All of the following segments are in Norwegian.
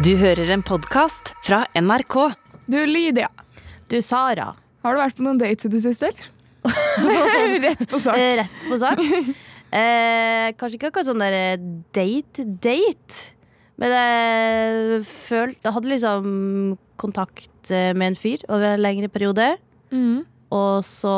Du hører en podkast fra NRK. Du, Lydia. Du, Sara. Har du vært på noen dates i det siste? Rett på sak. Eh, Rett på sak. Eh, kanskje ikke akkurat sånn der date-date. Men jeg følte Jeg hadde liksom kontakt eh, med en fyr over en lengre periode. Mm. Og så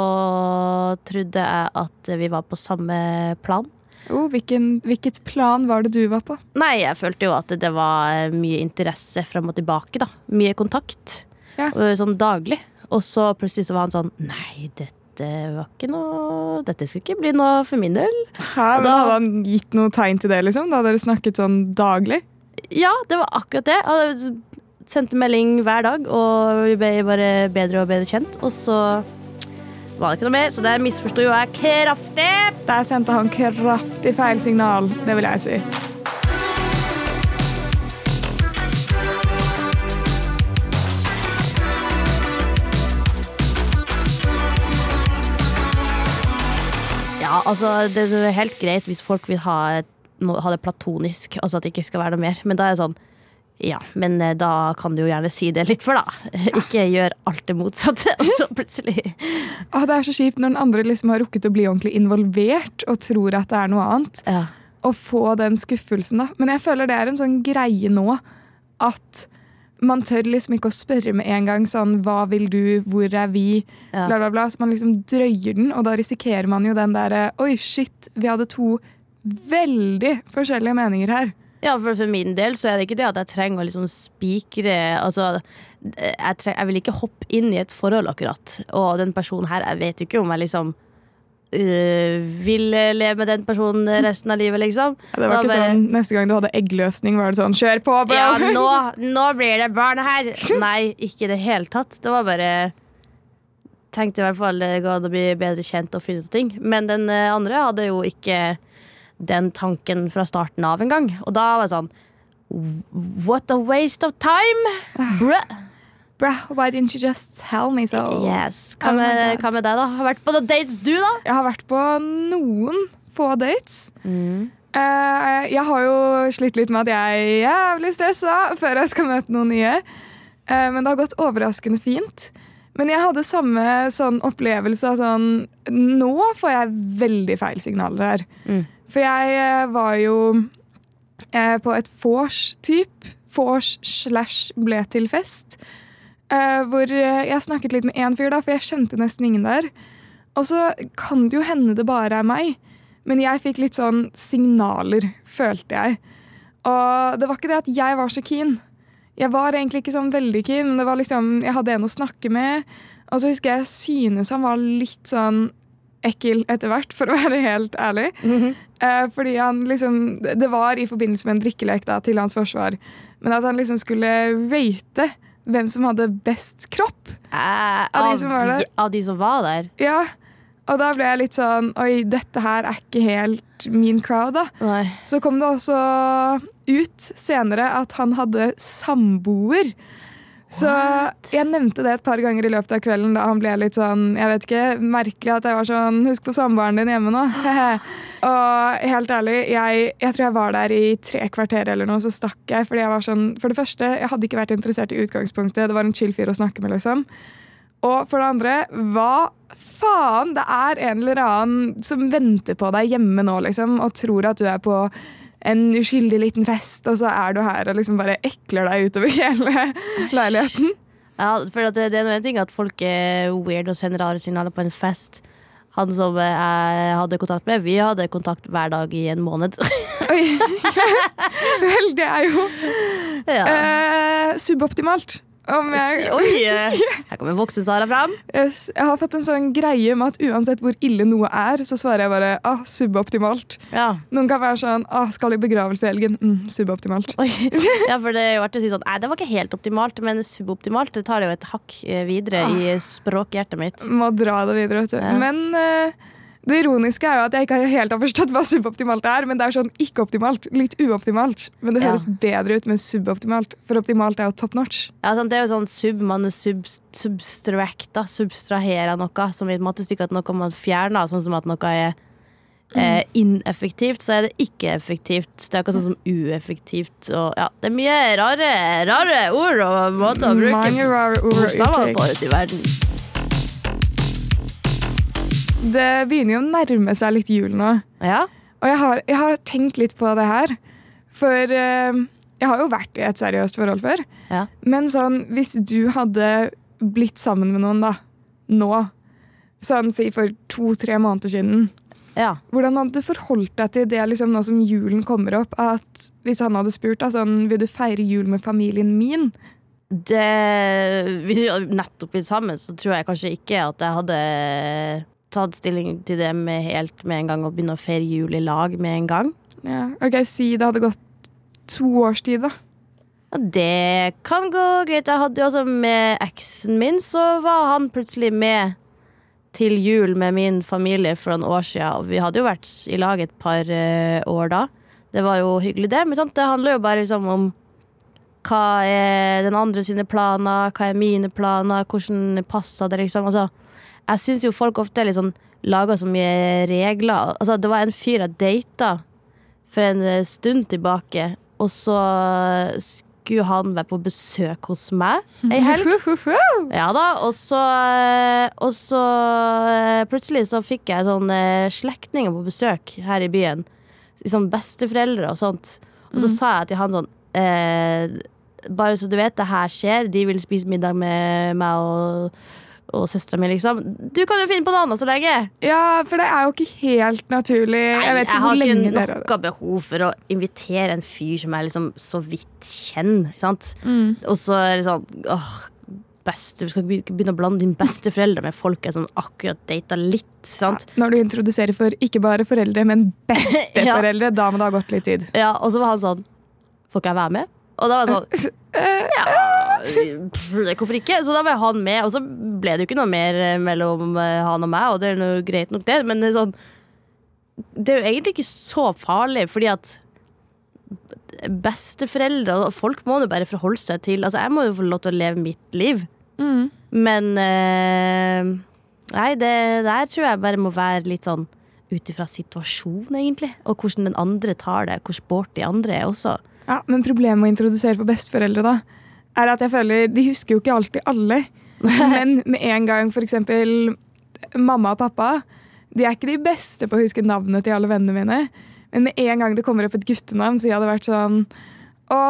trodde jeg at vi var på samme plan. Oh, hvilken, hvilket plan var det du var på? Nei, jeg følte jo at det var mye interesse fram og tilbake. da Mye kontakt. Ja. Sånn daglig. Og så plutselig så var han sånn Nei, dette var ikke noe Dette skulle ikke bli noe for min del. Hæ, Da- Hadde han gitt noe tegn til det? liksom? Da hadde dere snakket sånn daglig? Ja, det var akkurat det. Han sendte melding hver dag, og vi ble bare bedre og bedre kjent. Og så var det ikke noe mer, så der misforsto jo jeg kraftig. Der sendte han kraftig feil signal, det vil jeg si. Ja, altså, det er helt greit hvis folk vil ha, et- ha det platonisk, altså at det ikke skal være noe mer. Men da er det sånn ja, men eh, da kan du jo gjerne si det litt for, da. Ikke gjør alt det motsatte, og så plutselig ah, det er så kjipt når den andre liksom har rukket å bli ordentlig involvert og tror at det er noe annet. Ja. Å få den skuffelsen, da. Men jeg føler det er en sånn greie nå at man tør liksom ikke å spørre med en gang sånn Hva vil du? Hvor er vi? Ja. Bla, bla, bla. Så man liksom drøyer den, og da risikerer man jo den derre Oi, shit, vi hadde to veldig forskjellige meninger her. Ja, for, for min del så er det ikke det at jeg trenger å liksom spikre Altså, jeg, treng, jeg vil ikke hoppe inn i et forhold, akkurat. Og den personen her, jeg vet jo ikke om jeg liksom øh, vil leve med den personen resten av livet, liksom. Ja, det var Da ikke bare- sånn, Neste gang du hadde eggløsning, var det sånn Kjør på, bro! Ja, nå, nå blir det barn her! Nei, ikke i det hele tatt. Det var bare Tenkte i hvert fall det ga det å bli bedre kjent og finne ut ting. Men den eh, andre hadde jo ikke den tanken fra starten av engang. Og da var det sånn What a waste of time! Bruh. Bruh, why didn't you just tell me so? Yes. Hva Oh med, hva med deg, da? Har vært på noen dates, du, da? Jeg har vært på noen få dates. Mm. Uh, jeg har jo slitt litt med at jeg er jævlig stressa før jeg skal møte noen nye. Uh, men det har gått overraskende fint. Men jeg hadde samme sånn opplevelse av sånn Nå får jeg veldig feil signaler her. Mm. For jeg eh, var jo eh, på et vors-typ. Vors slash ble til fest. Eh, hvor eh, jeg snakket litt med én fyr, da, for jeg kjente nesten ingen der. Og så kan det jo hende det bare er meg, men jeg fikk litt sånn signaler, følte jeg. Og det var ikke det at jeg var så keen. Jeg var egentlig ikke sånn veldig keen. men Det var liksom, jeg hadde en å snakke med. Og så husker jeg synes han var litt sånn ekkel etter hvert, for å være helt ærlig. Eh, fordi han liksom Det var i forbindelse med en drikkelek da, til hans forsvar. Men at han liksom skulle rate hvem som hadde best kropp. Eh, Av de som var der? av de som var der? Ja, og da ble jeg litt sånn Oi, dette her er ikke helt min crowd, da. Nei. Så kom det også ut senere at han hadde samboer. Så jeg nevnte det et par ganger i løpet av kvelden da han ble litt sånn Jeg vet ikke, merkelig at jeg var sånn Husk på samboeren din hjemme nå. og helt ærlig, jeg, jeg tror jeg var der i tre kvarter eller noe, så stakk jeg. Fordi jeg var sånn For det første, jeg hadde ikke vært interessert i utgangspunktet. Det var en chill fyr å snakke med, liksom. Og for det andre, hva faen? Det er en eller annen som venter på deg hjemme nå, liksom, og tror at du er på en uskyldig liten fest, og så er du her og liksom bare ekler deg utover hele leiligheten. Ja, for det, det er noe en ting at folk er weird og sender rare signaler på en fest. Han som jeg hadde kontakt med, vi hadde kontakt hver dag i en måned. Oi. Vel, det er jo ja. eh, suboptimalt. Om jeg, Oi! eh, Her kommer voksen-Sara fram. Yes, jeg har fått en sånn greie med at uansett hvor ille noe er, så svarer jeg bare ah, suboptimalt. Ja. Noen kan være sånn ah, skal i begravelse i helgen. Mm, suboptimalt. Oi. ja, for det er jo artig å si sånn Nei, det var ikke helt optimalt, men suboptimalt det tar det jo et hakk videre videre i språkhjertet mitt. Må dra det videre, vet du. Ja. Men eh, det ironiske er jo at jeg ikke helt har forstått hva suboptimalt er, men det er sånn ikke-optimalt. Litt uoptimalt. Men det Ja. høres bedre ut med suboptimalt, for optimalt er jo top notch. Ja, sånn, det er jo sånn sub, man sub, substracta, substraherer noe, som i et mattestykke at noe man fjerner, sånn som at noe er eh, ineffektivt, så er det ikke effektivt. Det er akkurat sånn som ueffektivt. Og, ja, det er mye rare, rare ord og måter å bruke bokstaver på ute i verden. Det begynner jo å nærme seg litt jul nå. Ja. Og jeg har, jeg har tenkt litt på det her. For eh, jeg har jo vært i et seriøst forhold før. Ja. Men sånn, hvis du hadde blitt sammen med noen da, nå, sånn si for to-tre måneder siden, ja. hvordan hadde du forholdt deg til det liksom, nå som julen kommer opp? At hvis han hadde spurt da, sånn, vil du feire jul med familien min? Det, hvis vi hadde nettopp blitt sammen, så tror jeg kanskje ikke at jeg hadde tatt stilling til det med helt med en gang og begynne å feire jul i lag med en gang. Ja, ok, Si det hadde gått to års tid, da. Ja, det kan gå greit. Jeg hadde jo også Med eksen min så var han plutselig med til jul med min familie for noen år siden. Og vi hadde jo vært i lag et par uh, år da. Det var jo hyggelig, det. Men sant? det handler jo bare liksom om hva er den andre sine planer, hva er mine planer, hvordan passer det, liksom. Altså, jeg syns jo folk ofte sånn lager så mye regler. Altså, det var en fyr jeg data for en eh, stund tilbake, og så skulle han være på besøk hos meg ei helg. Ja da, og så, og så eh, plutselig så fikk jeg sånn slektninger på besøk her i byen. Liksom besteforeldre og sånt. Og så sa jeg til han sånn eh, Bare så du vet, det her skjer. De vil spise middag med meg og, og søstera mi, liksom. Du kan jo finne på noe annet så lenge. Ja, for det er jo ikke helt naturlig. jeg vet ikke hvor har ikke noe behov for å invitere en fyr som jeg liksom så vidt kjenner. Mm. Og så er det sånn åh, beste, Du skal ikke begynne å blande dine besteforeldre med folk jeg sånn akkurat data litt. Sant? Når du introduserer for ikke bare foreldre, men besteforeldre, da må det ha gått litt tid. Ja, Og så var han sånn Får ikke jeg være med? Og da var jeg sånn ja, pff, Hvorfor ikke? Så da var han med, og så ble det jo ikke noe mer eh, mellom eh, han og meg, og det er noe greit nok, det, men det er sånn Det er jo egentlig ikke så farlig, fordi at besteforeldre folk må jo bare forholde seg til Altså, jeg må jo få lov til å leve mitt liv, Mm. men eh, Nei, det der tror jeg bare må være litt sånn ut ifra situasjonen, egentlig. Og hvordan den andre tar det. Hvor sporty andre er også. Ja, Men problemet med å introdusere for besteforeldre da, er at jeg føler de husker jo ikke alltid alle. Men med en gang f.eks. mamma og pappa De er ikke de beste på å huske navnet til alle vennene mine. Men med en gang det kommer opp et guttenavn, så de hadde vært sånn Å,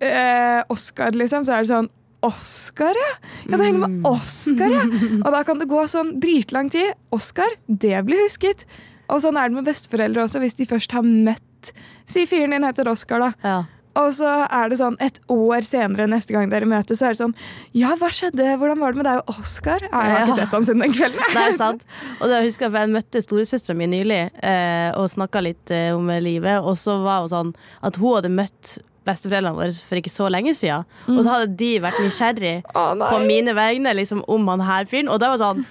eh, Oskar, liksom. Så er det sånn Oskar, ja! Ja, det henger med Oskar, ja! Og da kan det gå sånn dritlang tid. Oskar, det blir husket. Og sånn er det med besteforeldre også, hvis de først har møtt Si fyren din heter Oskar, da. Ja. Og så er det sånn et år senere, neste gang dere møtes, så er det sånn Ja, hva skjedde? Hvordan var det med deg og Oskar? Ja, jeg har ikke sett han siden den kvelden. Det er sant. Og det jeg husker jeg møtte storesøstera mi nylig eh, og snakka litt eh, om livet. Og så var hun sånn at hun hadde møtt besteforeldrene våre for ikke så lenge siden. Og så hadde de vært nysgjerrig oh, på mine vegne liksom, om han her fyren. Og det var sånn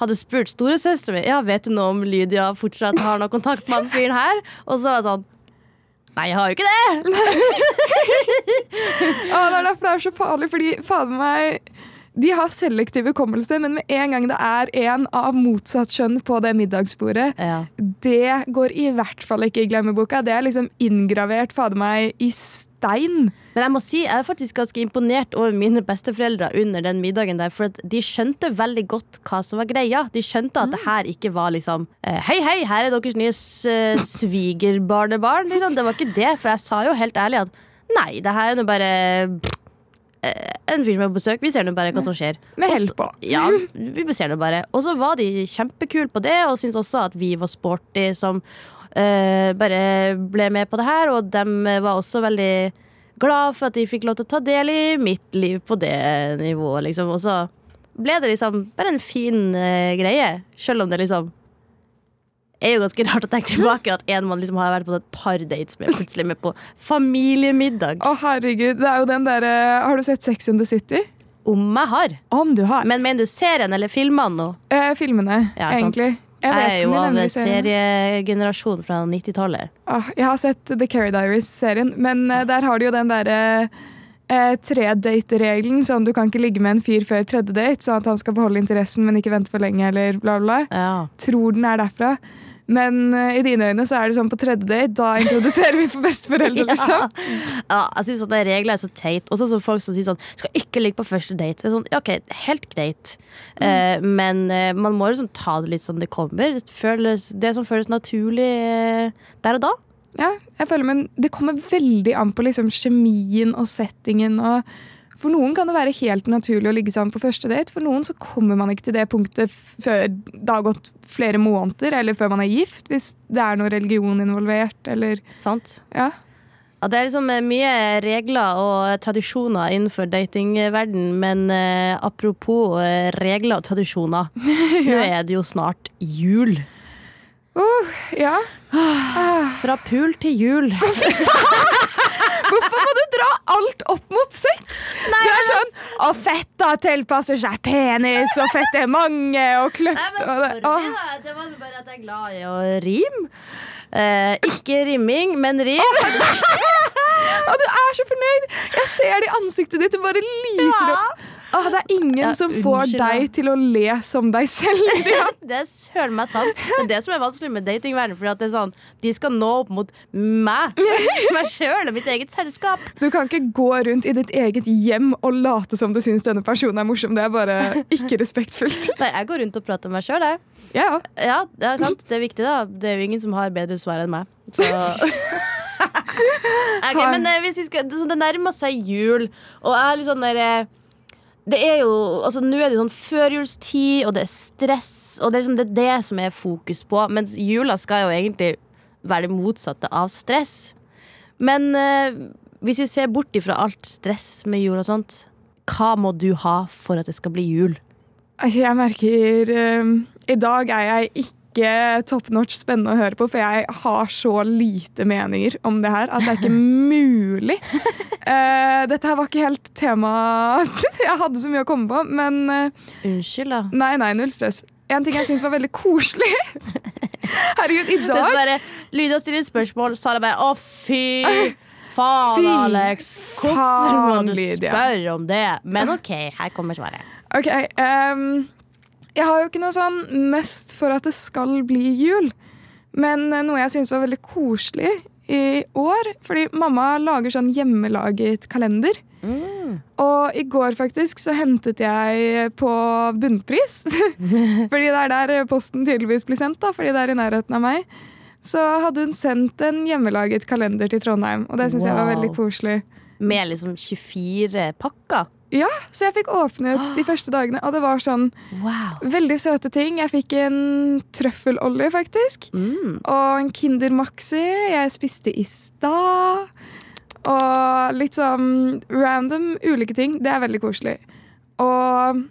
hadde spurt storesøstera mi Ja, vet du noe om Lydia fortsatt har noe kontakt med han fyren her. Og så var det sånn Nei, jeg har jo ikke det! ah, det er derfor det er så farlig, fordi fader meg de har selektiv hukommelse, men med en gang det er en av motsatt kjønn på det middagsbordet, Ja. det går i hvert fall ikke i glemmeboka. Det er liksom inngravert fader meg i stein. Men jeg må si, jeg er faktisk ganske imponert over mine besteforeldre under den middagen der, for at de skjønte veldig godt hva som var greia. De skjønte at det her ikke var liksom eh, Hei, hei, her er deres nye eh, svigerbarnebarn. Liksom. Det var ikke det, for jeg sa jo helt ærlig at nei, det her er nå bare en fyr som er på besøk. Vi ser nå bare hva som skjer. Med hell på. Ja, vi ser nå bare. Og så var de kjempekule på det, og syntes også at vi var sporty som uh, bare ble med på det her. Og de var også veldig glad for at de fikk lov til å ta del i mitt liv på det nivået, liksom. Og så ble det liksom bare en fin uh, greie, selv om det liksom er jo ganske rart å tenke tilbake at en man liksom har vært på et par dates med, plutselig med på familiemiddag. Å, herregud. Det er jo den der, Har du sett Sex in the City? Om jeg har. Om du har. Men mener du serien eller filmene nå? Eh, filmene, Ja, sant. egentlig. Jeg vet Jeg er jo av seriegenerasjonen fra 90-tallet. Ah, jeg har sett The Carrie Diaries-serien, men uh, der har du jo den derre uh, tredate-regelen. Sånn du kan ikke ligge med en fyr før tredje date, sånn at han skal beholde interessen, men ikke vente for lenge, eller bla, bla. Ja. Tror den er derfra. Men eh, i dine øyne så er det sånn på tredje date, da introduserer vi for besteforeldre, liksom. Ja, jeg synes sånne regler er så teit. Også sånn folk som sier sånn Skal ikke ligge på første date. Sånn, ja, ok, Helt greit. Eh, men eh, man må liksom ta det litt som det kommer. Det, føles, det som føles naturlig eh, der og da. Ja, jeg føler, men Det kommer veldig an på liksom kjemien og settingen. og For noen kan det være helt naturlig å ligge sammen på første date. For noen så kommer man ikke til det punktet før det har gått flere måneder, eller før man er gift, hvis det er noe religion involvert. eller Sant? ja. Ja, det er liksom eh, mye regler og tradisjoner innenfor datingverden, men eh, apropos eh, regler og tradisjoner, nå er det jo snart jul. Uh, ja. Fra pul til jul. Hvorfor må du dra alt opp mot sex? du er sånn Og fetta tilpasser seg penis, og fett er mange, og kløft og det, Sorry, Det var bare at jeg er glad i å rime. Eh, ikke rimming, men rim. og du er så fornøyd! Jeg ser det i ansiktet ditt. Du bare lyser opp. Åh, det er ingen Ja, som får unnskyld, deg til å le som deg selv. Det er søren meg sant. Det er det som er vanskelig med datingverden. Fordi at det er sånn, De skal nå opp mot meg. Meg sjøl og mitt eget selskap. Du kan ikke gå rundt i ditt eget hjem og late som du syns denne personen er morsom. Det er bare ikke respektfullt. Nei, Jeg går rundt og prater om meg sjøl, jeg. Ja. Ja, det er sant. Det er viktig, da. Det er jo ingen som har bedre svar enn meg. Så Ok, men eh, hvis vi skal Det, det nærmer seg jul, og jeg er litt sånn der eh, det er jo, altså Nå er det jo sånn førjulstid, og det er stress, og det er, sånn, det er det som er fokus på. Mens jula skal jo egentlig være det motsatte av stress. Men eh, hvis vi ser bort ifra alt stress med jul og sånt, hva må du ha for at det skal bli jul? Altså, Jeg merker eh, I dag er jeg ikke top notch spennende å høre på, for jeg har så lite meninger om det her at det er ikke mulig. Uh, dette her var ikke helt tema jeg hadde så mye å komme på, men uh, Unnskyld, da. nei, nei, null stress. En ting jeg syns var veldig koselig Herregud, i Det er sånn dag spørsmål, så er et spørsmål, Sara bare Å, fy faen, Alex. Hvorfor må du spørre om det? Men OK, her kommer svaret. Ok, ehm, jeg har jo ikke noe sånn must for at det skal bli jul. Men eh, noe jeg syns var veldig koselig i år, fordi mamma lager sånn hjemmelaget kalender. Og i går faktisk så hentet jeg på bunnpris. fordi det er der posten tydeligvis blir sendt, da, fordi det er i nærheten av meg. Så hadde hun sendt en hjemmelaget kalender til Trondheim, og det syns jeg var veldig koselig. Med liksom 24 pakker. Ja, Så jeg fikk åpnet de første dagene, og det var sånn Wow. Veldig søte ting. Jeg fikk en trøffelolje, faktisk. Mm. Og en Kinder Maxi jeg spiste i stad. Og litt sånn random ulike ting. Det er veldig koselig. Og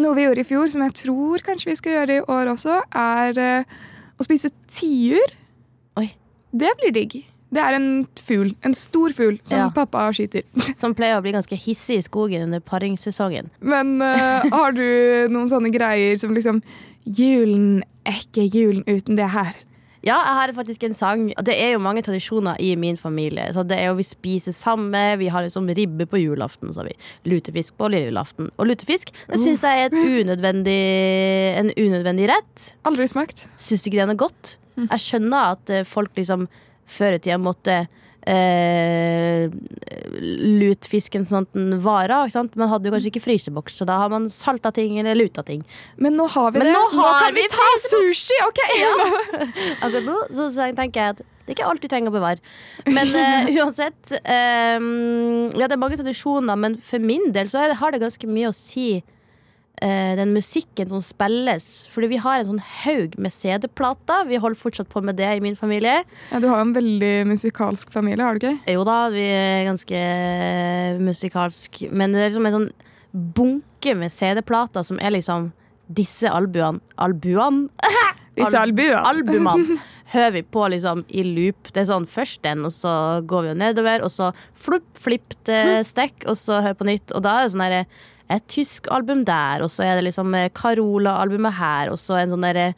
noe vi gjorde i fjor, som jeg tror kanskje vi skal gjøre i år også, er eh, å spise tiur. Oi. Det blir digg. Det er en fugl. En stor fugl som Ja. pappa skyter. Som pleier å bli ganske hissig i skogen under paringssesongen. Men uh, har du noen sånne greier som liksom Julen er ikke julen uten det her. Ja, jeg har faktisk en sang. Det er jo mange tradisjoner i min familie. Så det er jo Vi spiser samme, vi har liksom ribbe på julaften, så har vi lutefisk på lillejulaften. Og lutefisk det syns jeg er unødvendig, en unødvendig rett. Aldri smakt. Syns ikke den er godt. Jeg skjønner at eh, folk liksom før i tida måtte eh, lutfisken sånn at den sant? men hadde jo kanskje ikke fryseboks, så da har man salta ting eller luta ting. Men nå har vi Men det. nå har kan vi vi ta sushi! Ok! Akkurat nå så, tenker jeg at det er ikke alt du trenger å bevare. Men uh, uansett um, Ja, det er mange tradisjoner, men for min del så har det ganske mye å si den musikken som spilles. Fordi vi har en sånn haug med CD-plater. Vi holder fortsatt på med det i min familie. Ja, du har en veldig musikalsk familie, har du ikke? Jo da, vi er ganske musikalsk. Men det er liksom en sånn bunke med CD-plater som er liksom disse albuene Albuene? Disse albuene. Albumene hører vi på liksom i loop. Det er sånn først den, og så går vi jo nedover, og så flipp, flipp til stekk, og så hør på nytt. Og da er det sånn derre et tysk album der, og så er det liksom eh, Carola-albumet her, og så en sånn derre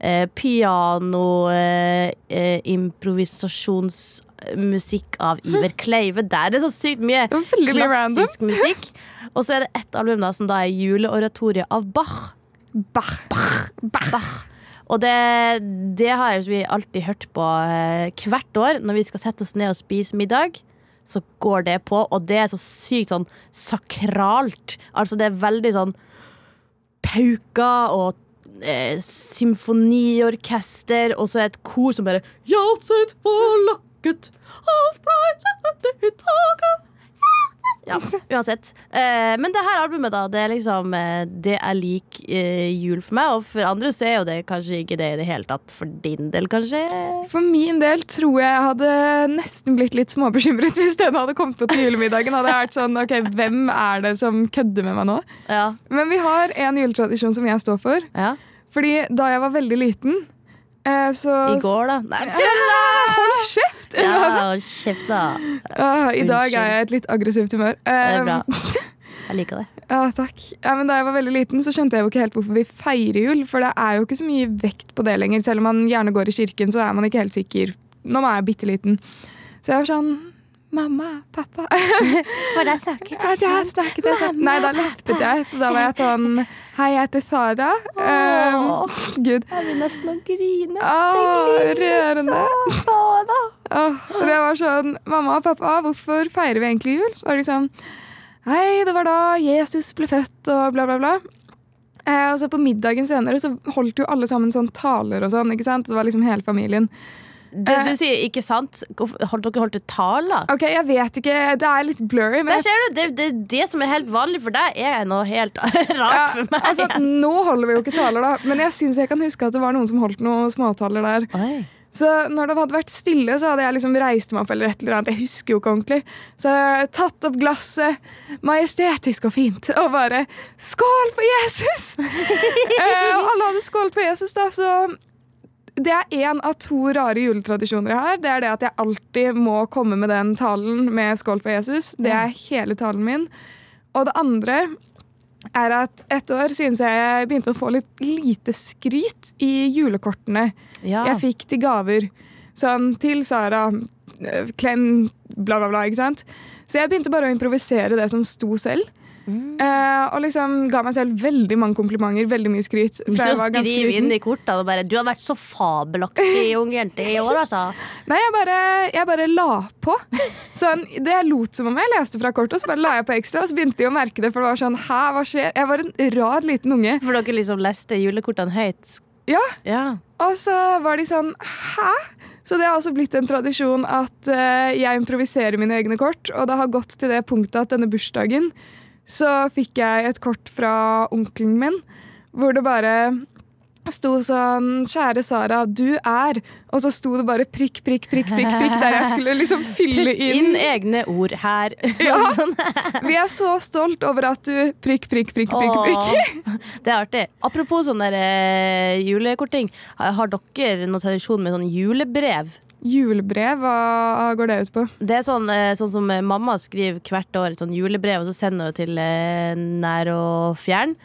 eh, piano-improvisasjonsmusikk eh, improvisasjonsmusikk av Iver Kleive der. Det er så sykt mye klassisk musikk. Og så er det ett album da som da er juleoratoriet av Bach. Bach. Bach. Og det, det har vi alltid hørt på eh, hvert år når vi skal sette oss ned og spise middag. Så går det på, og det er så sykt sånn sakralt. Altså det er veldig sånn pauker og eh, symfoniorkester, og så er et kor som bare Hjertet forlakket av blei i taket ja, uansett. Eh, men det her albumet, da, det er liksom eh, Det er lik eh, jul for meg. Og for andre så er jo det kanskje ikke det i det hele tatt. For din del, kanskje? For min del tror jeg jeg hadde nesten blitt litt småbekymret hvis den hadde kommet på til julemiddagen. Hadde jeg vært sånn, ok, Hvem er det som kødder med meg nå? Ja. Men vi har en juletradisjon som jeg står for. ja. Fordi da jeg var veldig liten, eh, så I går, da? Nei, Hold kjeft! ja, hold kjeft, da. Ah, I dag er jeg i et litt aggressivt humør. Det er bra. Eh, Jeg liker det. Ja, takk. Ja, men Da jeg var veldig liten, så skjønte jeg jo ikke helt hvorfor vi feirer jul. For det er jo ikke så mye vekt på det lenger. Selv om man gjerne går i kirken, så er man ikke helt sikker. Nå var jeg bitte liten. Så jeg var sånn Mamma, pappa For der snakket ja, der snakket jeg sånn. Nei, da leppet jeg. Da var jeg sånn Hei, jeg heter Sara. Um, Gud. Jeg vil nesten å grine. Åh, rørende. Åh, og det var sånn Mamma og pappa, hvorfor feirer vi egentlig jul? Så var det liksom Hei, det var da Jesus ble født, og bla, bla, bla. Eh, og så på middagen senere så holdt jo alle sammen sånn taler og sånn. ikke sant? Det var liksom hele familien. Det, du sier ikke sant? Holdt dere holdt et taler? Ok, jeg vet ikke, det er litt blurry, men Der ser du, det, det er det som er helt vanlig for deg, er noe helt rart ja, for meg. altså, Nå holder vi jo ikke taler, da, men jeg syns jeg kan huske at det var noen som holdt noen småtaler der. Oi. Så når det hadde vært stille, så hadde jeg liksom reist meg opp eller et eller annet. Jeg husker jo ikke ordentlig. Så hadde jeg tatt opp glasset, majestetisk og fint, og bare Skål for Jesus! eh, og alle hadde skålt for Jesus, da, så det er én av to rare juletradisjoner jeg har. Det er det at jeg alltid må komme med den talen med 'skål for Jesus'. Det er hele talen min. Og det andre er at et år synes jeg jeg begynte å få litt lite skryt i julekortene Ja. jeg fikk til gaver. Sånn til Sara, eh, klem, bla, bla, bla. ikke sant? Så jeg begynte bare å improvisere det som sto selv. Mm. Eh, og liksom ga meg selv veldig mange komplimenter, veldig mye skryt. Du jeg var skriver inn i kortene og bare 'Du har vært så fabelaktig ung jente i år', altså. Nei, jeg bare, jeg bare la på. Sånn, det jeg lot som om jeg leste fra kortet, og så bare la jeg på ekstra. Og så begynte de å merke det, for det var sånn Hæ, hva skjer? Jeg var en rar liten unge. For dere liksom leste julekortene høyt. Ja, Ja. Og så var de sånn Hæ? Så det har også blitt en tradisjon at uh, jeg improviserer mine egne kort. Og det har gått til det punktet at denne bursdagen så fikk jeg et kort fra onkelen min hvor det bare sto sånn 'Kjære Sara, du er' Og så sto det bare prikk, prikk, prikk, prikk, prikk der jeg skulle liksom fylle Putt inn inn. egne ord her. Ja. Sånn. Vi er så stolt over at du prikk, prikk, prikk, prikk, prikk. Det er artig. Apropos sånn der, eh, julekorting. Har har dere noen tradisjon med sånn julebrev? Julebrev, hva går det ut på? Det er sånn, eh, sånn som eh, mamma skriver hvert år, sånn julebrev, og så sender hun til eh, nær og fjern.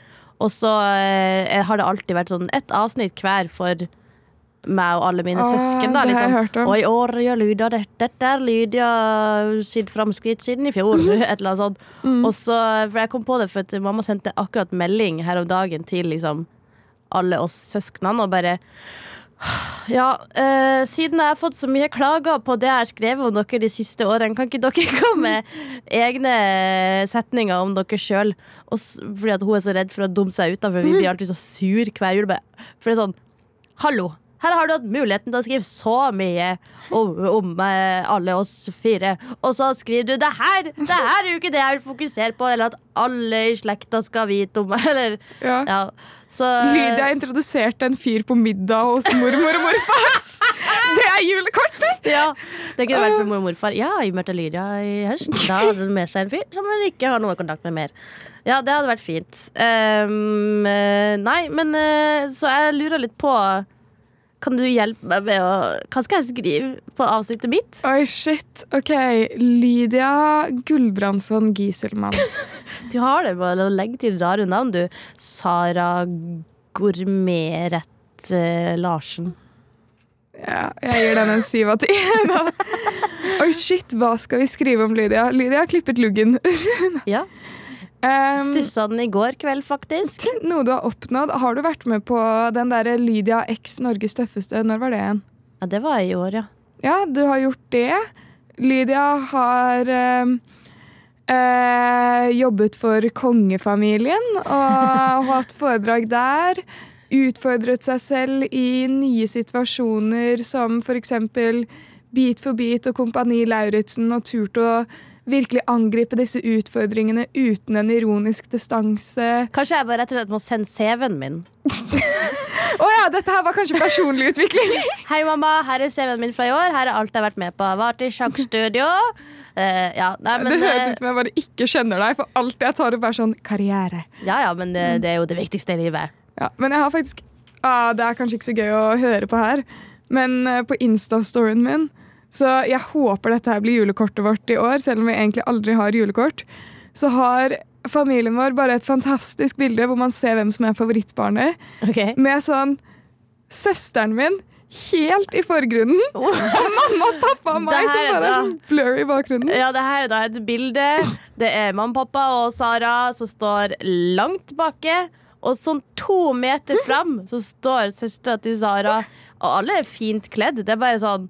Og så har det alltid vært sånn ett avsnitt hver for meg og alle mine Åh, søsken. Da, liksom. Og i år gjør Lydia dette, dette er Lydia sitt framskritt siden i fjor. Et eller annet sånt. Mm. Og så, for jeg kom på det for at mamma sendte akkurat melding her om dagen til liksom alle oss søsknene og bare ja, uh, siden jeg har fått så mye klager på det jeg har skrevet om dere de siste årene, kan ikke dere komme med egne setninger om dere sjøl? Fordi at hun er så redd for å dumme seg ut, for vi blir alltid så sur hver jul. For det er sånn Hallo! Her har du hatt muligheten til å skrive så mye om, om eh, alle oss fire, og så skriver du det her! Det her er jo ikke det jeg vil fokusere på, eller at alle i slekta skal vite om Eller Ja. ja. Så Lydia introduserte en fyr på middag hos mormor og morfar. Det er julekortet! Ja, Det kunne vært for mor og morfar. Ja, jeg møtte Lydia i høst. Da hadde hun med seg en fyr som hun ikke har noe kontakt med mer. Ja, det hadde vært fint. Eh, nei, men eh, så jeg lurer litt på Kan du hjelpe meg med å Hva skal jeg skrive på avsnittet mitt? Oi, shit. Ok, Lydia Gulbrandsson Gieselmann. Du har det med å legge til rare navn, du. Sara Gourmetrett eh, Larsen. Ja, jeg gir den en syv av ti. Oi, shit, hva skal vi skrive om Lydia? Lydia har klippet luggen. Ja. Um, Stussa den i går kveld, faktisk. noe du har oppnådd. Har du vært med på den derre Lydia X Norges tøffeste? Når var det igjen? Ja, det var i år, ja. Ja, du har gjort det. Lydia har um, eh, jobbet for kongefamilien og hatt foredrag der. Utfordret seg selv i nye situasjoner som f.eks. Beat for beat og Kompani Lauritzen og turt å virkelig angripe disse utfordringene uten en ironisk distanse. Kanskje jeg bare rett og slett må sende CV-en min. Å ja, dette her var kanskje personlig utvikling! Hei, mamma. Her er CV-en min fra i år. Her er alt jeg har vært med på. Vært i sjakkstudio. Uh, ja, nei, men, det høres eh, ut som jeg bare ikke kjenner deg, for alt jeg tar opp, er sånn karriere. ja, ja, men det, det er jo det viktigste i livet. Ja, men jeg har faktisk ah, Det er kanskje ikke så gøy å høre på her, men eh, på Insta-storyen min Så jeg håper dette her blir julekortet vårt i år, selv om vi egentlig aldri har julekort. Så har familien vår bare et fantastisk bilde hvor man ser hvem som er favorittbarnet. Okay. Med sånn søsteren min helt i forgrunnen. Og mamma og pappa og meg som bare er sånn blurry i bakgrunnen. Ja, det her er da et bilde. Det er mamma, pappa og Sara som står langt baki. Og sånn to meter fram så står søstera til Sara, og alle er fint kledd. Det er bare sånn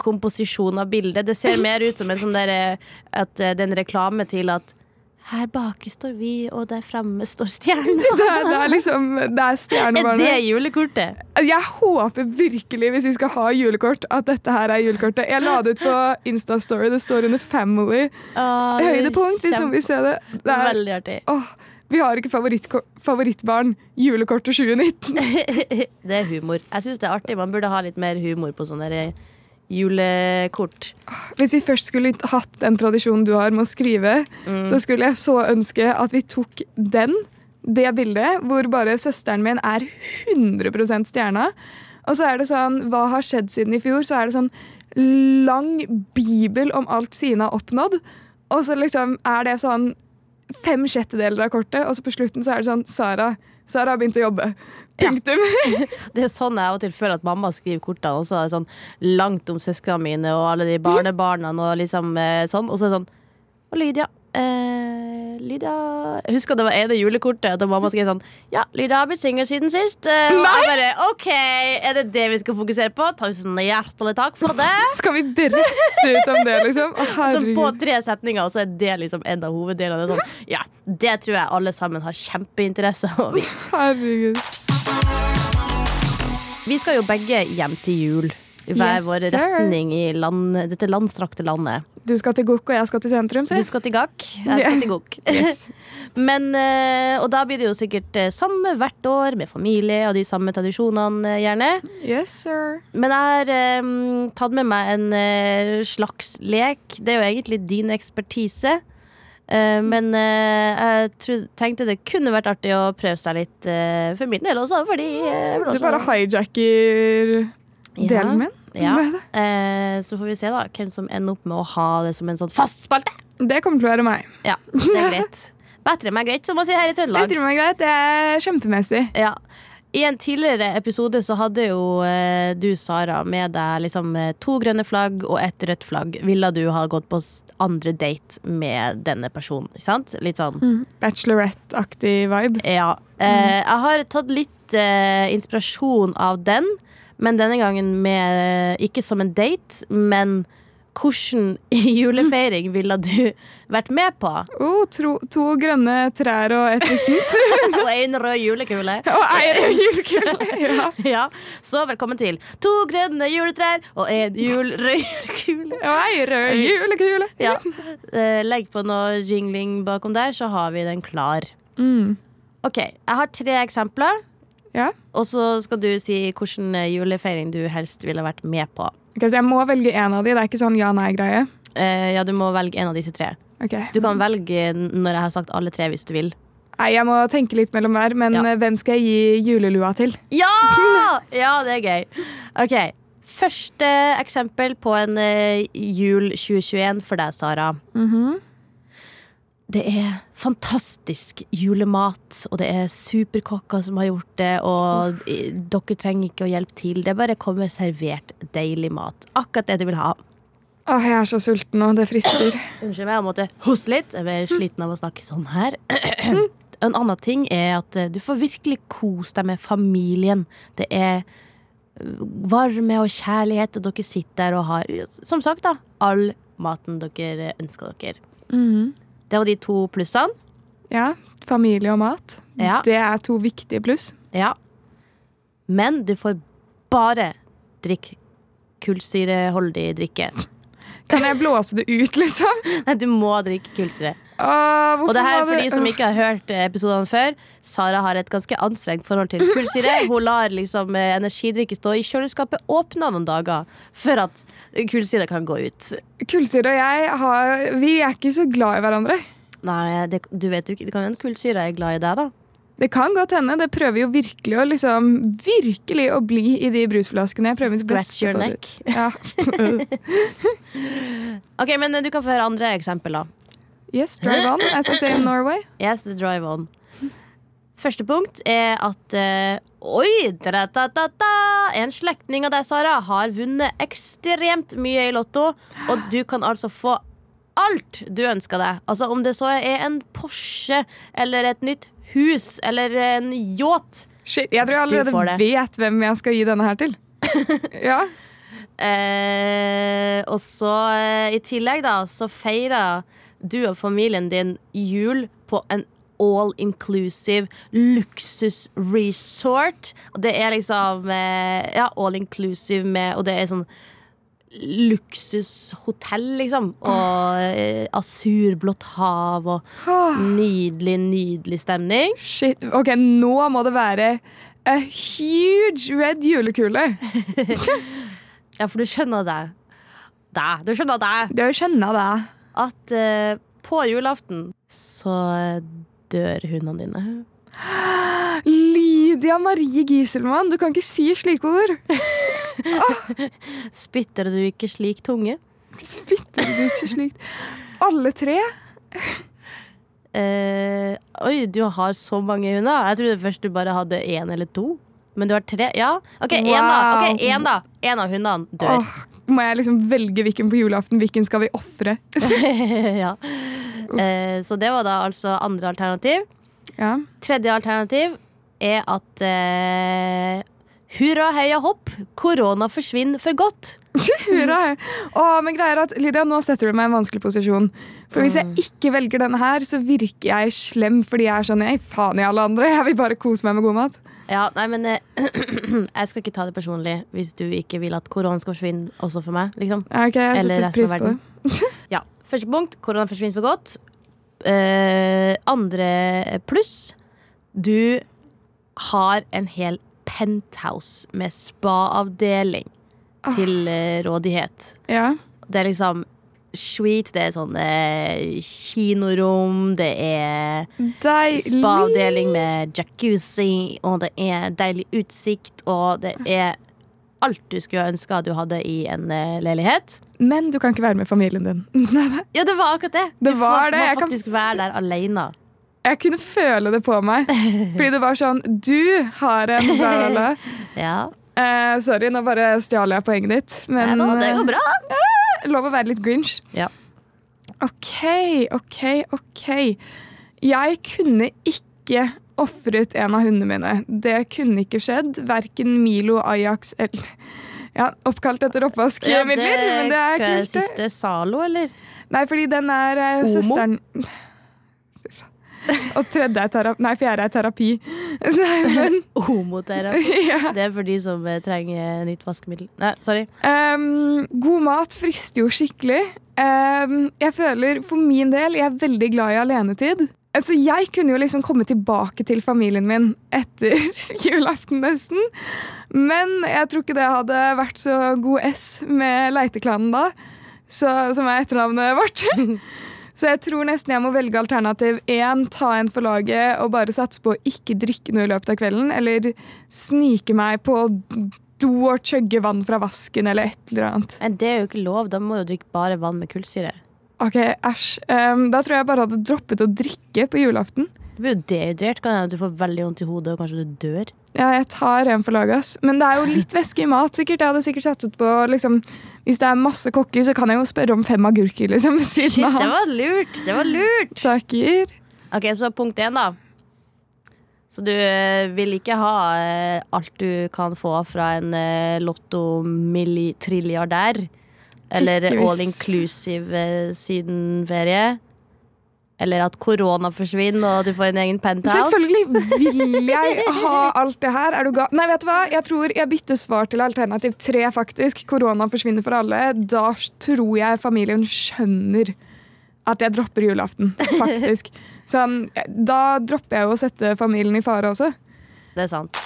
komposisjon av bildet. Det ser mer ut som en sånn der, eh, at eh, det er en reklame til at her bak står vi, og der framme står stjerna. Det det er liksom Det er Er det julekortet? Jeg håper virkelig, hvis vi skal ha julekort, at dette her er julekortet. Jeg la det ut på Instastory. Det står under 'Family'. Åh, Høydepunkt, hvis noen vil se det. det er, Veldig artig. åh, vi har ikke favorittbarn. Julekortet 2019. Det er humor. Jeg syns det er artig. Man burde ha litt mer humor på sånne julekort. Hvis vi først skulle hatt den tradisjonen du har med å skrive, så skulle jeg så ønske at vi tok den, det bildet, hvor bare søsteren min er 100% stjerna. Og så er det sånn Hva har skjedd siden i fjor? Så er det sånn lang bibel om alt Sine har oppnådd. Og så liksom er det sånn fem sjettedeler av kortet, og så på slutten så er det sånn Sara. Sara har begynt å jobbe. Punktum. Det er sånn jeg av og til føler at mamma skriver kortene. Og så er det sånn langt om søsknene mine og alle de barnebarna og liksom eh, sånn. Og så er det sånn Og Lydia. Eh, Lydia Jeg husker det var ene julekortet da mamma skrev sånn Ja, Lydia har blitt singel siden sist. Eh, og jeg bare OK, er det det vi skal fokusere på? Tusen hjertelig takk for det. Skal vi berette ut om det, liksom? Å, Så på tre setninger, og så er det liksom en av hoveddelene. Sånn, ja, det tror jeg alle sammen har kjempeinteresse av å vite. herregud. Vi skal jo begge hjem til jul. I hver Yes, vår retning i land, dette landstrakte landet. Du skal til Gokk, og jeg skal til sentrum, Du skal til Gakk, jeg skal til Gokk. Yes. Men, eh, og da blir det jo sikkert eh, samme hvert år, med familie og de samme tradisjonene, eh, gjerne. Yes, sir. Men jeg har um, tatt med meg en slags lek. Det er jo egentlig din ekspertise. Uh, men uh, jeg tenkte det kunne vært artig å prøve seg litt uh, for min del også. Fordi Du bare hijacker delen min. Ja. Eh, så får vi se da hvem som ender opp med å ha det som en sånn fast spalte. Det kommer til å være meg. Ja, det er greit. Bedre meg greit, som man sier her i Trøndelag. Bedre meg greit, Det er kjempemessig. Ja. I en tidligere episode så hadde jo eh, du, Sara, med deg liksom eh, to grønne flagg og ett rødt flagg. Ville du ha gått på andre date med denne personen? Ikke sant? Litt sånn. Bachelorette-aktig vibe. Ja. Eh, jeg har tatt litt eh, inspirasjon av den, men denne gangen med Ikke som en date, men hvordan julefeiring ville du vært med på? Oh, tro, to grønne trær og et lissent. Og en rød julekule. og ei rød julekule. Ja. Ja, Så velkommen til To grønne juletrær og en jul rød julekule. Og ei rød julekule. Ja. Eh, legg på noe jingling bakom der, så har vi den klar. Mm. Ok, Jeg har tre eksempler, Ja. og så skal du si hvilken julefeiring du helst ville vært med på. Ok, så jeg må velge en av de. Det er ikke sånn ja-nei-greie. Eh, ja, Du må velge en av disse tre. Okay. Du kan velge når jeg har sagt alle tre, hvis du vil. Nei, Jeg må tenke litt mellom hver, men Ja. eh, hvem skal jeg gi julelua til? Ja! Ja, det er gøy. Ok, Første eksempel på en eh, jul 2021 for deg, Sara. Mhm. Det er fantastisk julemat, og det er superkokker som har gjort det, og dere trenger ikke å hjelpe til. Det bare kommer servert deilig mat. Akkurat det du vil ha. Åh, jeg er så sulten nå. Det frister. Unnskyld meg, jeg måtte hoste litt. Jeg ble sliten av å snakke sånn her. En annen ting er at eh, du får virkelig kose deg med familien. Det er eh, varme og kjærlighet, og dere sitter der og har, som sagt, da, all maten dere ønsker dere. Mhm. Det var de to plussene. Ja, familie og mat. Ja. Det er to viktige pluss. Ja. Men du får bare drikke kullsyreholdig drikke. Kan jeg blåse det ut, liksom? Nei, du må drikke kullsyre. Åh, Og det her er for de som ikke har hørt eh, episodene før. Sara har et ganske anstrengt forhold til kullsyre. Hun lar liksom eh, energidrikke stå i kjøleskapet åpna noen dager for at kullsyre kan gå ut. Kullsyre og jeg har, vi er ikke så glad i hverandre. Nei, det, du vet jo ikke, det kan hende kullsyre er glad i deg, da. Det kan godt hende. Det prøver jo virkelig å liksom, virkelig å bli i de brusflaskene. Scratch your neck. Ja. Ok, men Du kan få høre andre eksempel, da. Yes, drive on, as I say in Norway. Yes, the drive on. Første punkt er at uh, Oi! Da, da, da, en slektning av deg, Sara, har vunnet ekstremt mye i Lotto. Og du kan altså få alt du ønsker deg. Altså Om det så er en Porsche eller et nytt hus eller en yacht. Shit, jeg tror jeg allerede vet hvem jeg skal gi denne her til. ja. Uh, og så uh, i tillegg, da, så feirer du og familien din jul på en all inclusive luksusresort. Og det er liksom eh, Ja, all inclusive med Og det er sånn luksushotell, liksom. Og eh, asurblått hav og nydelig, nydelig stemning. Shit. Ok, nå må det være a huge red julekule. Ja, for du skjønner det. Det, du skjønner det. Det skjønner det. At eh, på julaften så dør hundene dine. Lydia Marie Giselmann, du kan ikke si slike ord. Spytter du ikke slik tunge? Spytter du ikke slikt? Alle tre? Uh, oi, du har så mange hunder. Jeg trodde først du bare hadde én eller to. Men du har tre? Ja. OK, én da. Okay, Ok, en da En av hundene dør. Åh, må jeg liksom velge hvilken på julaften? Hvilken skal vi ofre? ja. eh, så det var da altså andre alternativ. Ja. Tredje alternativ er at eh, Hurra, heia hopp, korona forsvinner for godt. Hurra. Oh, men greia er at Lydia, nå setter du meg i en vanskelig posisjon. For hvis Mm. jeg ikke velger denne her, så virker jeg slem fordi jeg er sånn Jeg faen i alle andre. Jeg vil bare kose meg med god mat. Ja, nei, men eh, Jeg skal ikke ta det personlig hvis du ikke vil at korona skal forsvinne også for meg. Liksom. Ja, ok, jeg Eller setter resten pris av på det. Ja, Første punkt korona forsvinner for godt. Eh, andre pluss du har en hel penthouse med spa-avdeling Ah. til eh, rådighet. Ja. Det er liksom sweet. Det er sånn eh, kinorom, det er spa-avdeling med jacuzzi, og det er deilig utsikt, og det er alt du skulle ønske du hadde i en eh, leilighet. Men du kan ikke være med familien din. Ja, det var akkurat det. Det du var får, det. må faktisk kan- være der alene. Jeg kunne føle det på meg. Fordi det var sånn Du har en bla, bla, bla. Ja. Eh, sorry, nå bare stjal jeg poenget ditt. Men Nei, nå, det går bra. eh, lov å være litt grinch. Ja. OK, OK, OK. Jeg kunne ikke ofret en av hundene mine. Det kunne ikke skjedd. Verken Milo, Ajax eller ja, Oppkalt etter oppvaskmidler, men det er hva kult. Siste Zalo, eller? Nei, fordi den er eh, Homo? søsteren Og tredje er terapi Nei, fjerde er terapi. Nei, men Homoterapi. ja. Det er for de som eh, trenger nytt vaskemiddel. Nei, sorry. Um, God mat frister jo skikkelig. Um, jeg føler for min del Jeg er veldig glad i alenetid. Altså, jeg kunne jo liksom komme tilbake til familien min etter julaften nesten. Men jeg tror ikke det hadde vært så god S med Leiteklanen da, så, som er etternavnet vårt. Så jeg tror nesten jeg må velge alternativ én, ta en for laget og bare satse på å ikke drikke noe i løpet av kvelden, eller snike meg på do og chugge vann fra vasken eller et eller annet. Men det er jo ikke lov. Da må du drikke bare vann med kullsyre. Ok, æsj. Um, da tror jeg bare hadde droppet å drikke på julaften. Du blir jo dehydrert. Kan hende du får veldig vondt i hodet og kanskje du dør. Ja, jeg tar en for laget, ass. Men det er jo litt væske i mat, sikkert. Jeg hadde sikkert satset på liksom Hvis det er masse kokker, så kan jeg jo spørre om fem agurker, liksom. ved Shit, Siden det var lurt! Det var lurt. Takker. Ok, så punkt én, da. Så du eh, vil ikke ha eh, alt du kan få fra en eh, lotto-trilliardær? Eller all inclusive sydenferie? Eller at korona forsvinner og du får en egen penthouse? Selvfølgelig vil jeg ha alt det her. Er du ga Nei, vet du hva? Jeg tror jeg bytter svar til alternativ tre, faktisk. Korona forsvinner for alle. Da tror jeg familien skjønner at jeg dropper julaften, faktisk. Sånn, da dropper jeg jo å sette familien i fare også. Det er sant.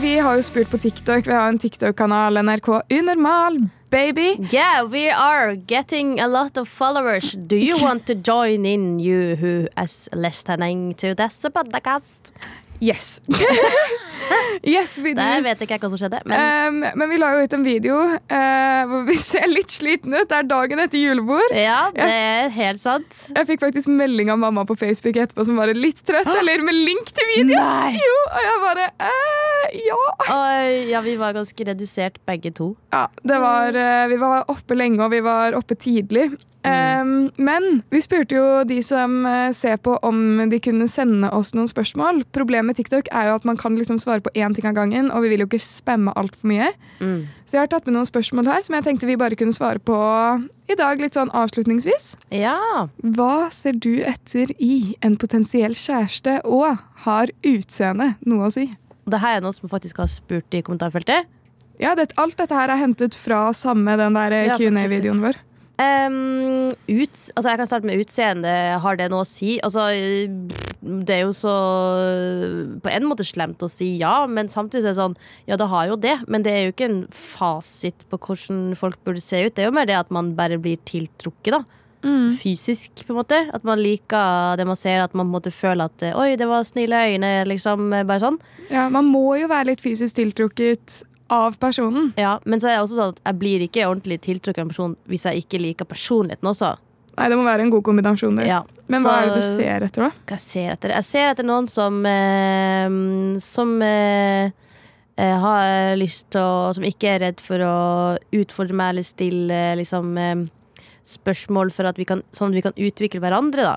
Vi har jo spurt på TikTok. Vi har en TikTok-kanal, NRK Unormal, baby. Yeah, we are getting a lot of followers. Do you want to join in, you who is listening to this podcast? Yes. yes. Der vet ikke jeg hva som skjedde. Men Um, men vi la jo ut en video uh, hvor vi ser litt slitne ut. Det er dagen etter julebord. ja, det er helt sant. Jeg fikk faktisk melding av mamma på Facebook etterpå som var litt trøtt, eller med link til videoen. Jo, og jeg bare eh, Ja. Oi, ja, vi var ganske redusert begge to. ja det var, eh, vi var oppe lenge, og vi var oppe tidlig. Um, men vi spurte jo de som ser på, om de kunne sende oss noen spørsmål. Problemet med TikTok er jo at man kan liksom svare på én ting av gangen, og vi vil jo ikke spamme altfor mye. Mm. Så jeg har tatt med noen spørsmål her som jeg tenkte vi bare kunne svare på i dag, litt sånn avslutningsvis. Ja. Hva ser du etter i en potensiell kjæreste, og har utseende noe å si? Det her er noe som faktisk har spurt i kommentarfeltet. Ja, det, Alt dette her er hentet fra samme den der Q&A-videoen vår. Um, ut, altså jeg kan starte med utseende. Har det noe å si? Altså, det er jo så på en måte slemt å si ja, men samtidig er det sånn Ja, det har jo det, men det er jo ikke en fasit på hvordan folk burde se ut. Det er jo mer det at man bare blir tiltrukket, da. Fysisk, på en måte. At man liker det man ser, at man på en måte føler at Oi, det var snille øyne, liksom. Bare sånn. Ja, Man må jo være litt fysisk tiltrukket av personen. Ja, men så er det også sånn at jeg blir ikke ordentlig tiltrukket av en person hvis jeg ikke liker personligheten også. Nei, Det må være en god kombinasjon. Ja, Men hva så- er det du ser etter, da? hva jeg ser etter? Jeg ser etter noen som eh, Som eh, eh, har lyst til å Som ikke er redd for å utfordre meg eller stille liksom, eh, spørsmål for at vi kan, sånn at vi kan utvikle hverandre, da.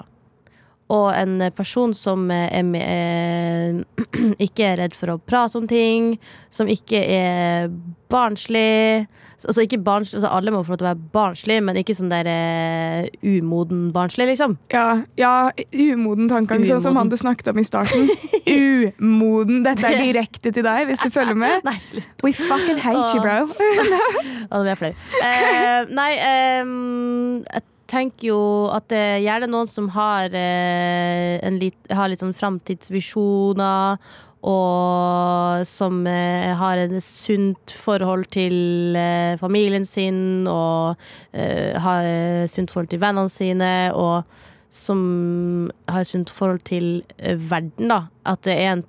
Og en person som er med, eh, ikke er redd for å prate om ting. Som ikke er barnslig. Altså ikke barnslig, altså Alle må få lov til å være barnslig, men ikke sånn der eh, umoden barnslig, liksom. Ja, ja umoden tankegang, sånn som han du snakket om i starten. Umoden. Dette er direkte til deg, hvis du følger med. Nei, slutt. We fucking hate you, bro. Ja, nå blir jeg flau. Eh, nei, um, jeg tenker jo at det er gjerne noen som har, eh, en lit, har litt sånn framtidsvisjoner. Og som eh, har et sunt forhold til eh, familien sin, og eh, har et sunt forhold til vennene sine, og som har et sunt forhold til eh, verden, da. At det er en,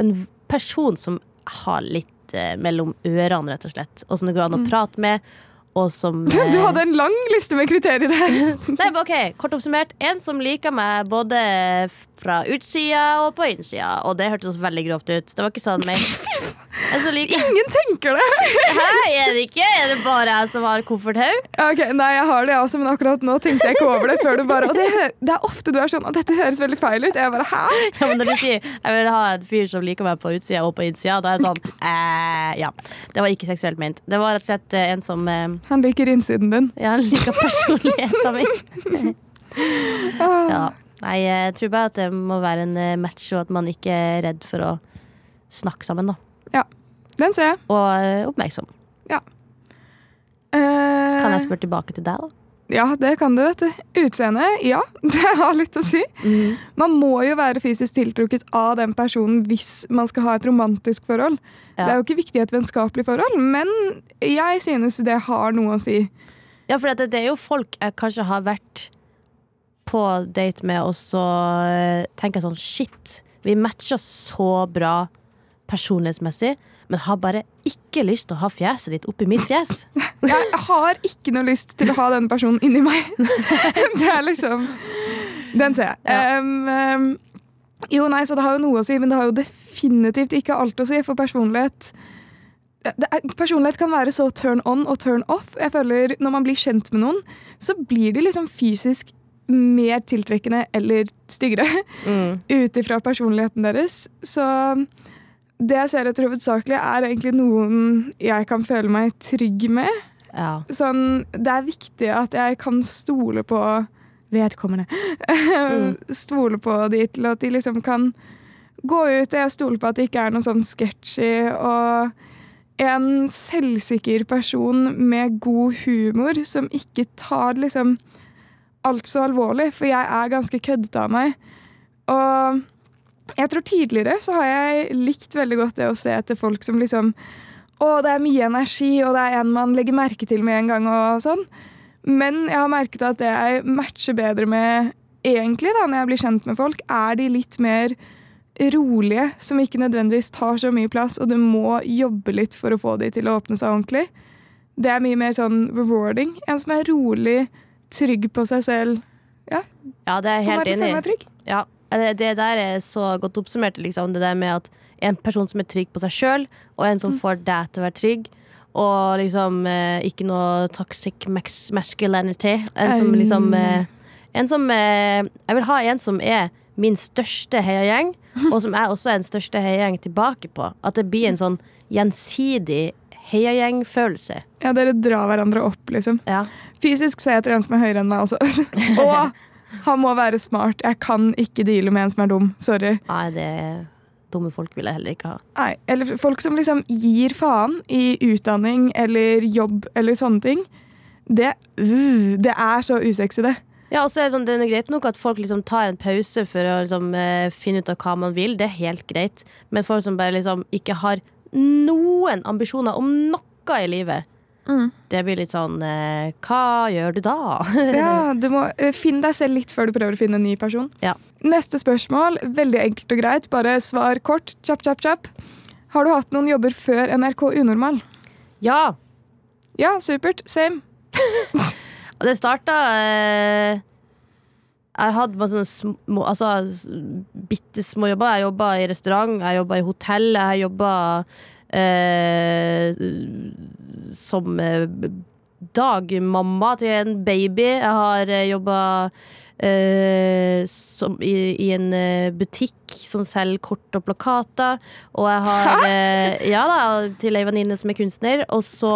en person som har litt eh, mellom ørene, rett og slett. Og som det går an å prate med, og som Du eh, hadde en lang liste med kriterier her. Nei, men ok, Kort oppsummert. En som liker meg både fra utsida og på innsida. Og det hørtes veldig grovt ut. Det var ikke sånn meg. Like... Ingen tenker det. Hæ, er det ikke? Er det bare jeg som har kofferthaug? Ok, Nei, jeg har det også, men akkurat nå tenkte jeg ikke over det. før du bare, Og det, det er ofte du er sånn at dette høres veldig feil ut. Jeg bare, hæ? Ja, men når du sier jeg vil ha en fyr som liker meg på utsida og på innsida, da er jeg sånn eh, Ja. Det var ikke seksuelt ment. Det var rett og slett eh, en som eh, Han liker innsiden din. Ja, han liker personligheten min. Ja. Nei, jeg tror bare at det må være en eh, match, og at man ikke er redd for å snakke sammen. da Den ser jeg. Og oppmerksom. oppmerksom. Uh... Kan jeg spørre tilbake til deg, da? Ja, det kan du, vet du. Utseende, ja. Det har litt å si. Man må jo være fysisk tiltrukket av den personen hvis man skal ha et romantisk forhold. Ja. Det er jo ikke viktig i et vennskapelig forhold, men jeg synes det har noe å si. Ja, for det, det er jo folk jeg kanskje har vært på date med, og så eh, tenker jeg sånn Shit, vi matcher så bra personlighetsmessig, men har bare ikke lyst til å ha fjeset ditt oppi mitt fjes. Jeg har ikke noe lyst til å ha denne personen inni meg. Det er liksom Den ser jeg. Ja. Um, um, Jo, nei, så det har jo noe å si, men det har jo definitivt ikke alt å si for personlighet. Er, personlighet kan være så turn on og turn off. Jeg føler Når man blir kjent med noen, så blir de liksom fysisk mer tiltrekkende eller styggere Mm. ut ifra personligheten deres. Så det jeg ser etter hovedsakelig, er egentlig noen jeg kan føle meg trygg med. Ja. Sånn, det er viktig at jeg kan stole på vedkommende. stole på de til at de liksom kan gå ut, og jeg stoler på at det ikke er noe sånn sketchy. Og en selvsikker person med god humor som ikke tar liksom alt så alvorlig, for jeg er ganske køddete av meg. Og jeg tror tidligere så har jeg likt veldig godt det å se etter folk som liksom Å, det er mye energi, og det er en man legger merke til med en gang, og sånn. Men jeg har merket at det jeg matcher bedre med egentlig da, når jeg blir kjent med folk, er de litt mer rolige, som ikke nødvendigvis tar så mye plass, og du må jobbe litt for å få de til å åpne seg ordentlig. Det er mye mer sånn rewarding. En som er rolig, trygg på seg selv. ja, det er jeg helt enig i. Ja, det, det der er så godt oppsummert, liksom. Det der med at en person som er trygg på seg sjøl, og en som får deg til å være trygg. Og liksom eh, ikke noe toxic masculinity. En som liksom eh, En som eh, Jeg vil ha en som er min største heiagjeng, og som jeg også er den største heiagjeng tilbake på. At det blir en sånn gjensidig heiagjengfølelse. Ja, dere drar hverandre opp, liksom. Ja. Fysisk så er jeg etter en som er høyere enn meg også. og han må være smart. Jeg kan ikke deale med en som er dum. Sorry. Nei, det dumme folk vil jeg heller ikke ha. Nei, eller folk som liksom gir faen i utdanning eller jobb eller sånne ting. Det, uh, det er så usexy, det. Ja, og så er det, sånn, det er greit nok at folk liksom tar en pause for å liksom, eh, finne ut av hva man vil. Det er helt greit. Men folk som bare liksom ikke har noen ambisjoner om noe i livet, Mm. det blir litt sånn eh, Hva gjør du da? Ja, du må finne Finn deg selv litt før du prøver å finne en ny person. Ja. Neste spørsmål, veldig enkelt og greit. Bare svar kort. Kjapp, kjapp, kjapp. Har du hatt noen jobber før NRK Unormal? ja! Ja, supert. Same. Det starta eh, Jeg har hatt bare sånne små Altså bitte små jobber. Jeg jobba i restaurant, jeg jobba i hotell, jeg jobba eh, som eh, dagmamma til en baby. Jeg har jobba i, i en eh, butikk som selger kort og plakater. Og jeg har eh, Ja da, til ei venninne som er kunstner. Og så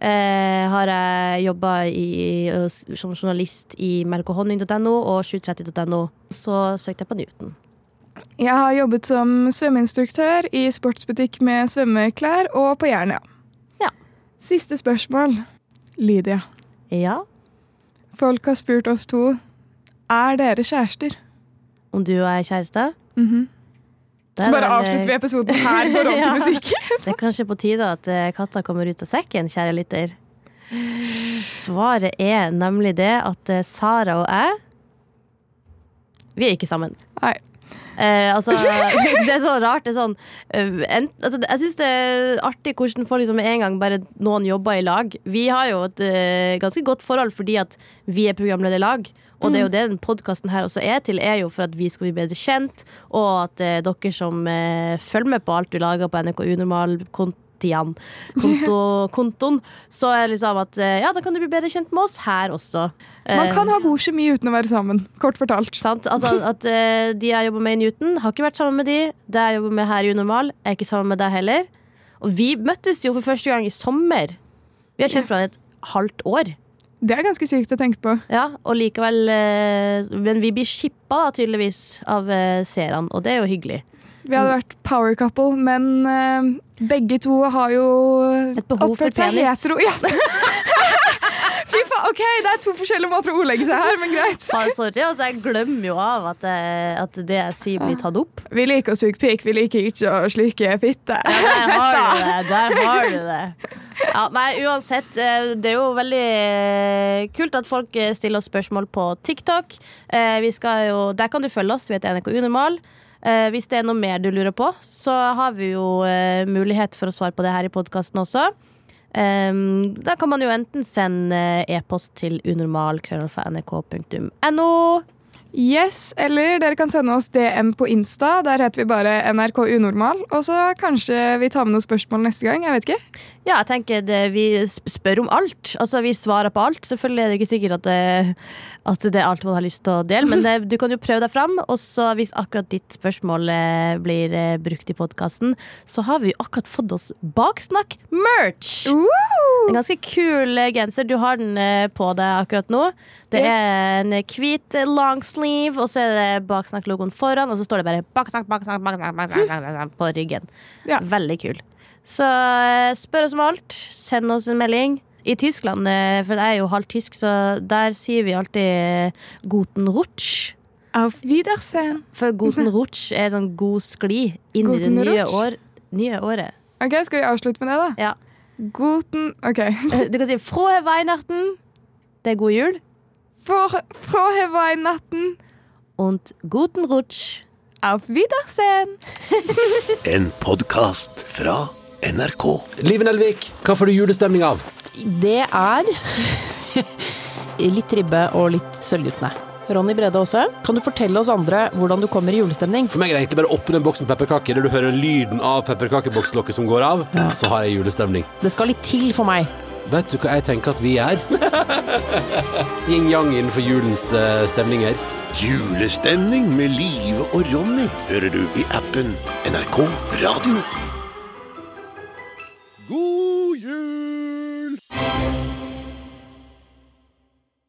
eh, har jeg jobba som journalist i melkehonning.no og 730.no. Så søkte jeg på Newton. Jeg har jobbet som svømmeinstruktør i sportsbutikk med svømmeklær og på Jernia. Ja. Siste spørsmål. Lydia. Ja. Folk har spurt oss to er dere kjærester. Om du og jeg er kjæreste? Mhm. -hmm. Så bare avslutter vi episoden her på ordentlig Ja. Det er kanskje på tide at eh, katta kommer ut av sekken, kjære lytter. Svaret er nemlig det at eh, Sara og jeg Vi er ikke sammen. Nei. Eh, altså, det er så rart. Det er sånn eh, en, altså, Jeg syns det er artig hvordan folk liksom med en gang bare noen jobber i lag. Vi har jo et uh, ganske godt forhold fordi at vi er programlederlag. Og det er jo det den podkasten her også er til, er jo for at vi skal bli bedre kjent, og at dere som følger med på alt du lager på NRK Unormal kontian, konto, kontoen, så er det liksom at eh, ja, da kan du bli bedre kjent med oss her også. Man Eh, kan ha god kjemi uten å være sammen. Kort fortalt. Sant? Altså at eh, De jeg jobber med i Newton, har ikke vært sammen med de. Det jeg jobber med her i Unormal, er ikke sammen med deg heller. Og vi møttes jo for første gang i sommer. Vi har kjent hverandre et halvt år. Det er ganske sykt å tenke på. Ja, og likevel eh, Men vi blir shippa da tydeligvis av eh, seerne, og det er jo hyggelig. Vi hadde vært power couple, men uh, begge to har jo Et behov for oppført seg penis. hetero. Ja. Fy faen, ok, Det er to forskjellige måter å ordlegge seg her, men greit. Faen, sorry, altså, jeg glemmer jo av at, eh, at det jeg sier, blir tatt opp. Vi liker å suge pikk, vi liker ikke å slike fitte. Der har du det. Der har du det. Ja, nei, uansett. eh, Det er jo veldig kult at folk stiller oss spørsmål på TikTok. Eh, Vi skal jo, der kan du følge oss. Vi heter NRK Unormal. Eh, Hvis det er noe mer du lurer på, så har vi jo eh, mulighet for å svare på det her i podkasten også. Eh, da kan man jo enten sende e-post til unormal.nrk.no. Yes, eller dere kan sende oss DM på Insta. Der heter vi bare NRK Unormal. Og så kanskje vi tar med noen spørsmål neste gang. jeg vet ikke. Ja, jeg tenker det, Vi spør om alt. Altså, Vi svarer på alt. Selvfølgelig er det ikke sikkert at det, at det er alt man har lyst til å dele, men det, du kan jo prøve deg fram. Og så hvis akkurat ditt spørsmål eh, blir eh, brukt i podkasten, så har vi akkurat fått oss Baksnakk-merch! En ganske kul eh, genser. Du har den eh, på deg akkurat nå. Det Yes. er en hvit eh, sleeve, og så er det Baksnakk-logoen foran, og så står det bare Baksnakk, Baksnakk, Baksnakk, Baksnakk, Baksnakk på ryggen. Ja. Veldig kul. Så eh, spør oss om alt. Send oss en melding. I Tyskland, eh, for jeg er jo halvt tysk, så der sier vi alltid eh, Guten Rutsch. Auf Wiedersehen. For Guten Rutsch er sånn god skli inn i det nye, år, nye året. Ok, Skal vi avslutte med det, da? Ja. Guten Ok. Du kan si Frohe Weihnachten. Det er god jul. For, Frohe Weihnachten. Und Guten Rutsch. Auf Wiedersehen. En podkast fra NRK. Liven Nelvik, hva får du julestemning av? Det er litt ribbe og litt Sølvguttene. Ronny Brede Aase, kan du fortelle oss andre hvordan du kommer i julestemning? For meg er det egentlig bare å åpne en boks med pepperkaker, der du hører lyden av pepperkakebokslokket som går av. Så har jeg julestemning. Det skal litt til for meg. Vet du hva jeg tenker at vi er? Yin-yang innenfor julens eh, stemninger. Julestemning med Live og Ronny hører du i appen NRK Radio. God!